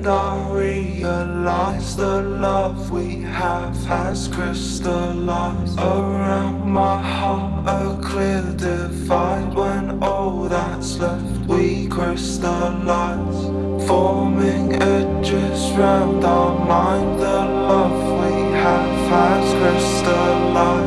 End I realize the love we have has crystallized Around my heart. A clear divide When all that's left we crystallize Forming edges round our mind. The love we have has crystallized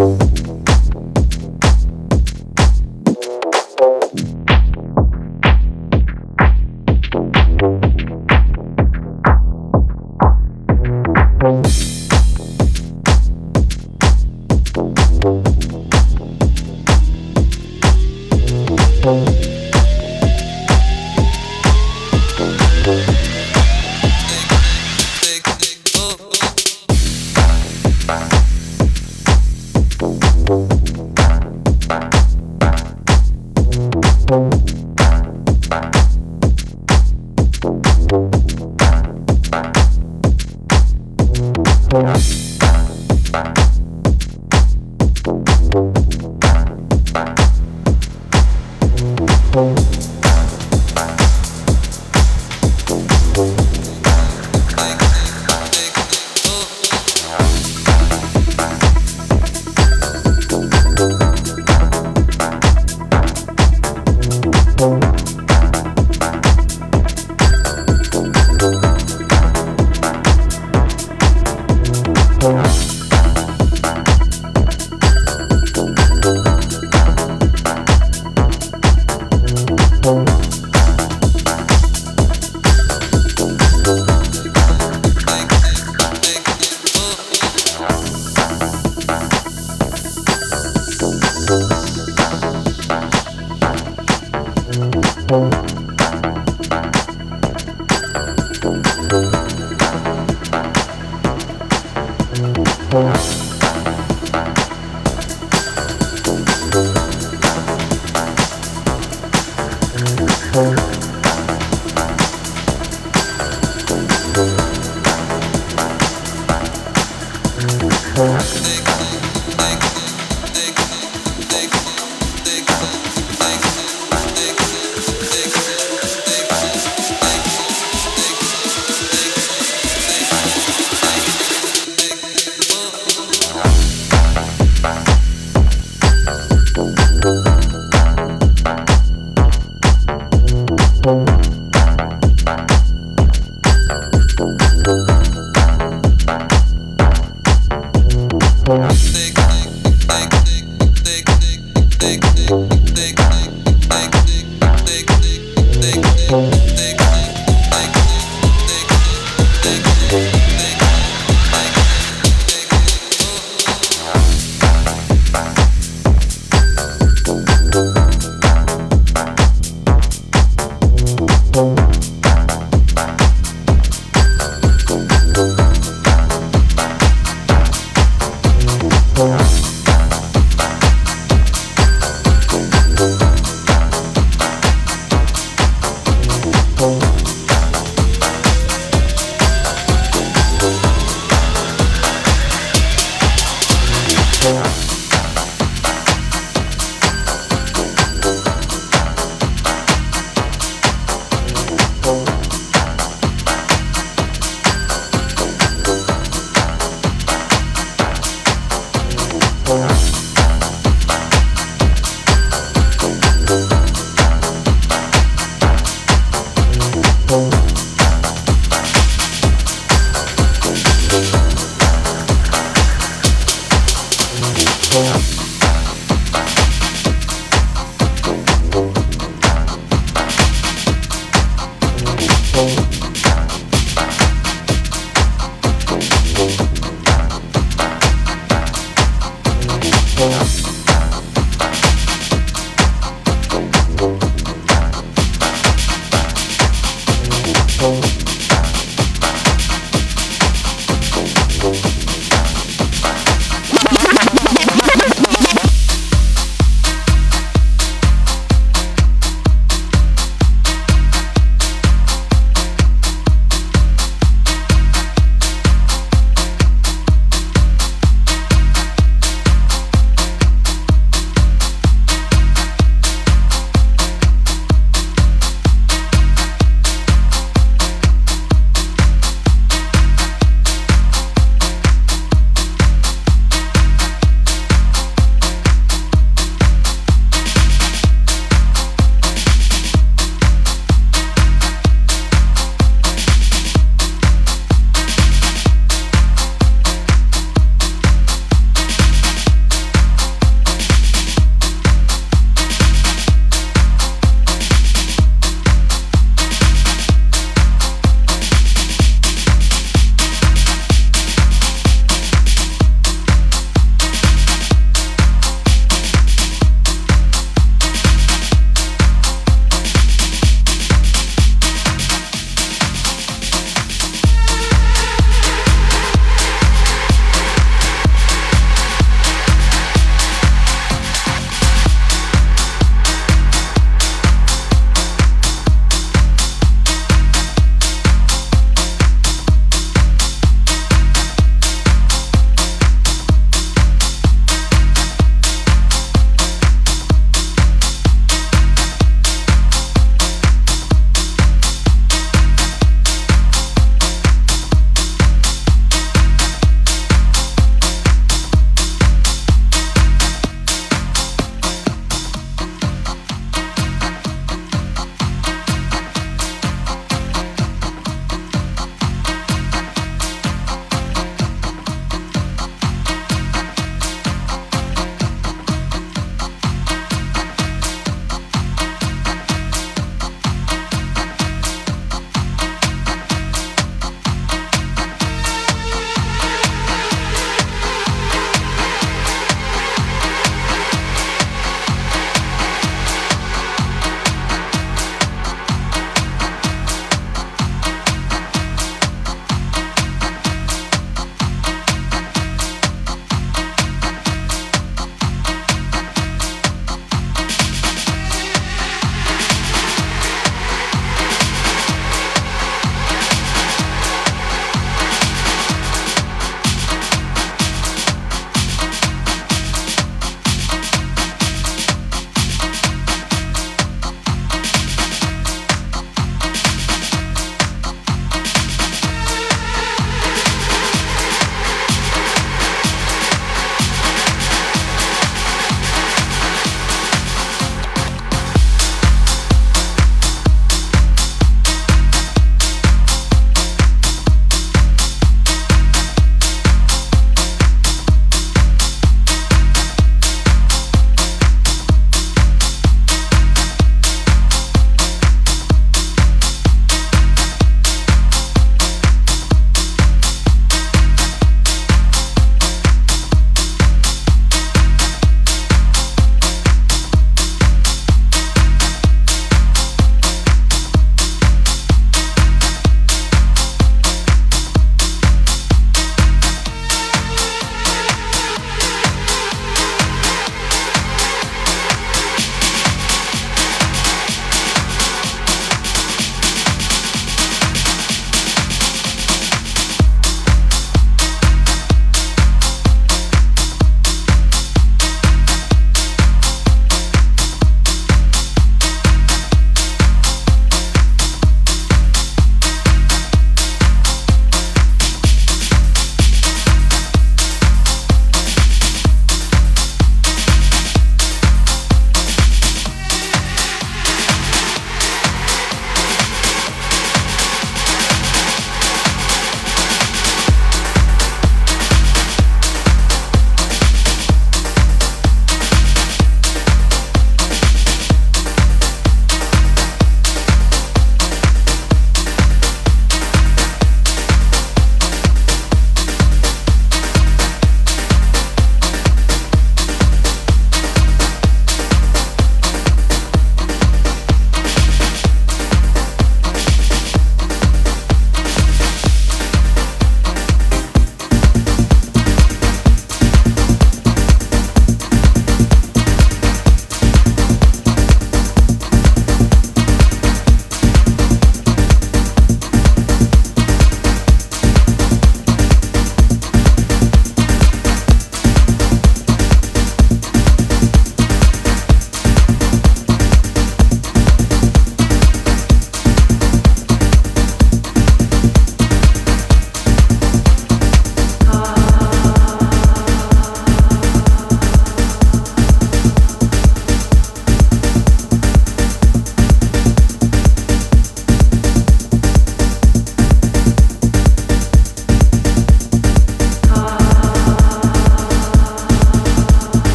boom.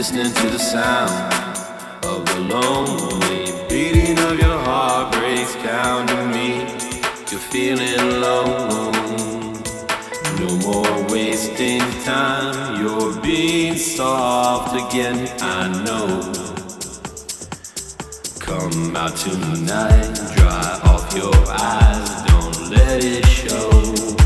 listening to the sound of the lonely beating of your heart breaks down to me. You're feeling alone. No more wasting time. You're being soft again. I know. Come out tonight, dry off your eyes. Don't let it show.